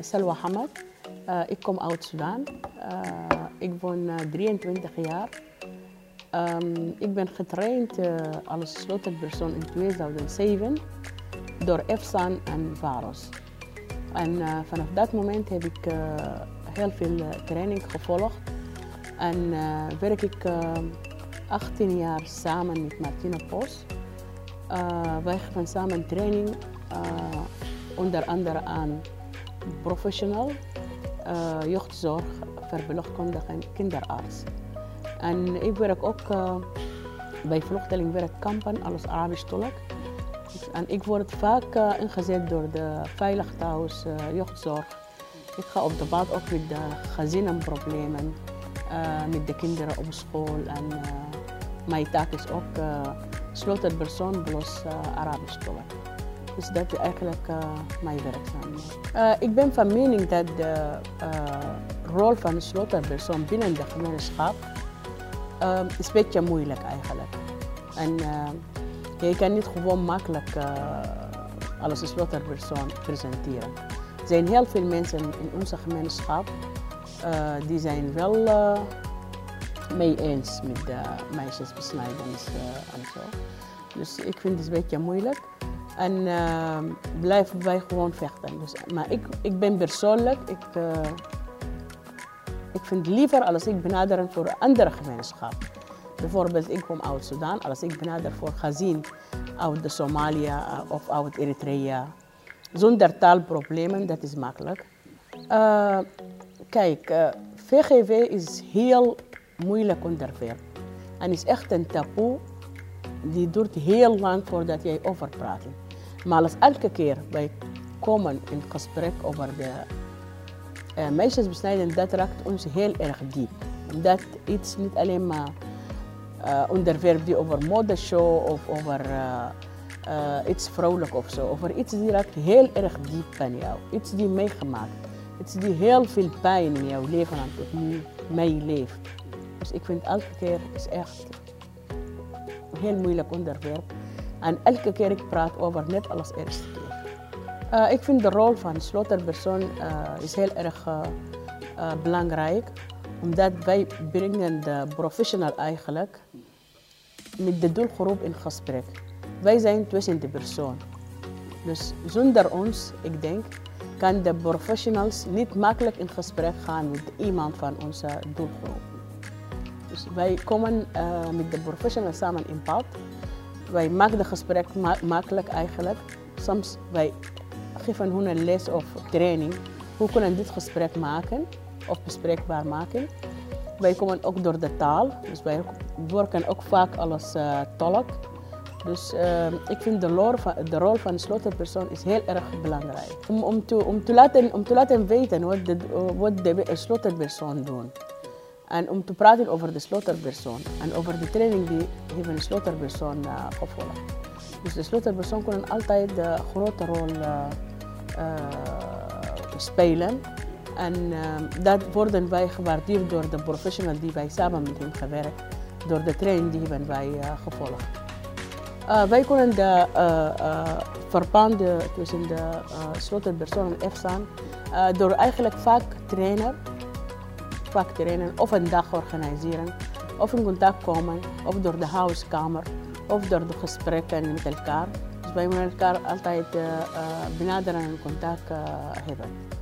Salwa Hamad. Uh, ik kom uit Sudan. Uh, ik woon 23 jaar. Um, ik ben getraind als sleutelpersoon in 2007 door EFSAN en VAROS. En vanaf dat moment heb ik heel veel training gevolgd. En werk ik 18 jaar samen met Martina Pos. wij geven samen training onder andere aan professional, uh, jeugdzorg, verpleegkundige en kinderarts. En ik werk ook uh, bij vluchtelingwerkkampen als Arabisch tolk. En ik word vaak uh, ingezet door de Veilig Thuis jeugdzorg. Ik ga op debat ook met de gezinnenproblemen, met de kinderen op school. En mijn taak is ook sleutelpersoon plus Arabisch tolk. Dus dat is eigenlijk uh, mijn werkzaamheid. Uh, ik ben van mening dat de uh, rol van de sleutelpersoon binnen de gemeenschap is een beetje moeilijk eigenlijk. En je kan niet gewoon makkelijk als een sleutelpersoon presenteren. Er zijn heel veel mensen in onze gemeenschap die zijn wel mee eens met de meisjesbesnijdenis en zo. Dus ik vind het een beetje moeilijk. En uh, blijven wij gewoon vechten. Dus, maar ik, ik ben persoonlijk, ik, uh, ik vind liever als ik benader voor een andere gemeenschap. Bijvoorbeeld, ik kom uit Sudan, als ik benader voor gezin uit de uh, of uit Eritrea. Zonder taalproblemen, dat is makkelijk. Uh, kijk, VGV is heel moeilijk onderwerp. En is echt een taboe die duurt heel lang voordat jij over praat. Maar als elke keer wij komen in gesprek over de uh, dat raakt ons heel erg diep. Dat iets niet alleen maar uh, onderwerp die over modeshow of over uh, iets vrouwelijk of zo. Over iets die raakt heel erg diep van jou. Iets die meegemaakt. Iets die heel veel pijn in jouw leven aan het meeleeft. Dus ik vind elke keer is echt heel moeilijk onderwerp. En elke keer ik praat over net als eerste keer. Uh, ik vind de rol van sleutelpersoon uh, is heel erg uh, belangrijk. Omdat wij brengen de professional eigenlijk met de doelgroep in gesprek. Wij zijn tussen de persoon. Dus zonder ons, ik denk, kan de professionals niet makkelijk in gesprek gaan met iemand van onze doelgroep. Dus wij komen met de professionals samen in pad wij maken het gesprek ma makkelijk eigenlijk. Soms wij geven hun een les of training. Hoe kunnen dit gesprek maken of bespreekbaar maken? Wij komen ook door de taal. Dus wij werken ook vaak als uh, tolk. Dus uh, ik vind de, van, de, rol van de sleutelpersoon is heel erg belangrijk. Om, om, te, om, te, laten, om te laten weten wat de, wat de sleutelpersoon doet. En om te praten over de sleutelpersoon en over de training die heeft een sleutelpersoon uh, gevolgd. Dus de sleutelpersoon kunnen altijd een grote rol uh, uh, spelen. En dat worden wij gewaardeerd door de professionals die wij samen met hem gewerkt, door de training die hebben wij gevolgd. wij kunnen de verbanden tussen de sleutelpersoon en EFSAN door eigenlijk vaak trainen vaak trainen of een dag organiseren of in contact komen of door de huiskamer of door de gesprekken met elkaar. Dus wij moeten elkaar altijd uh, benaderen en contact uh, hebben.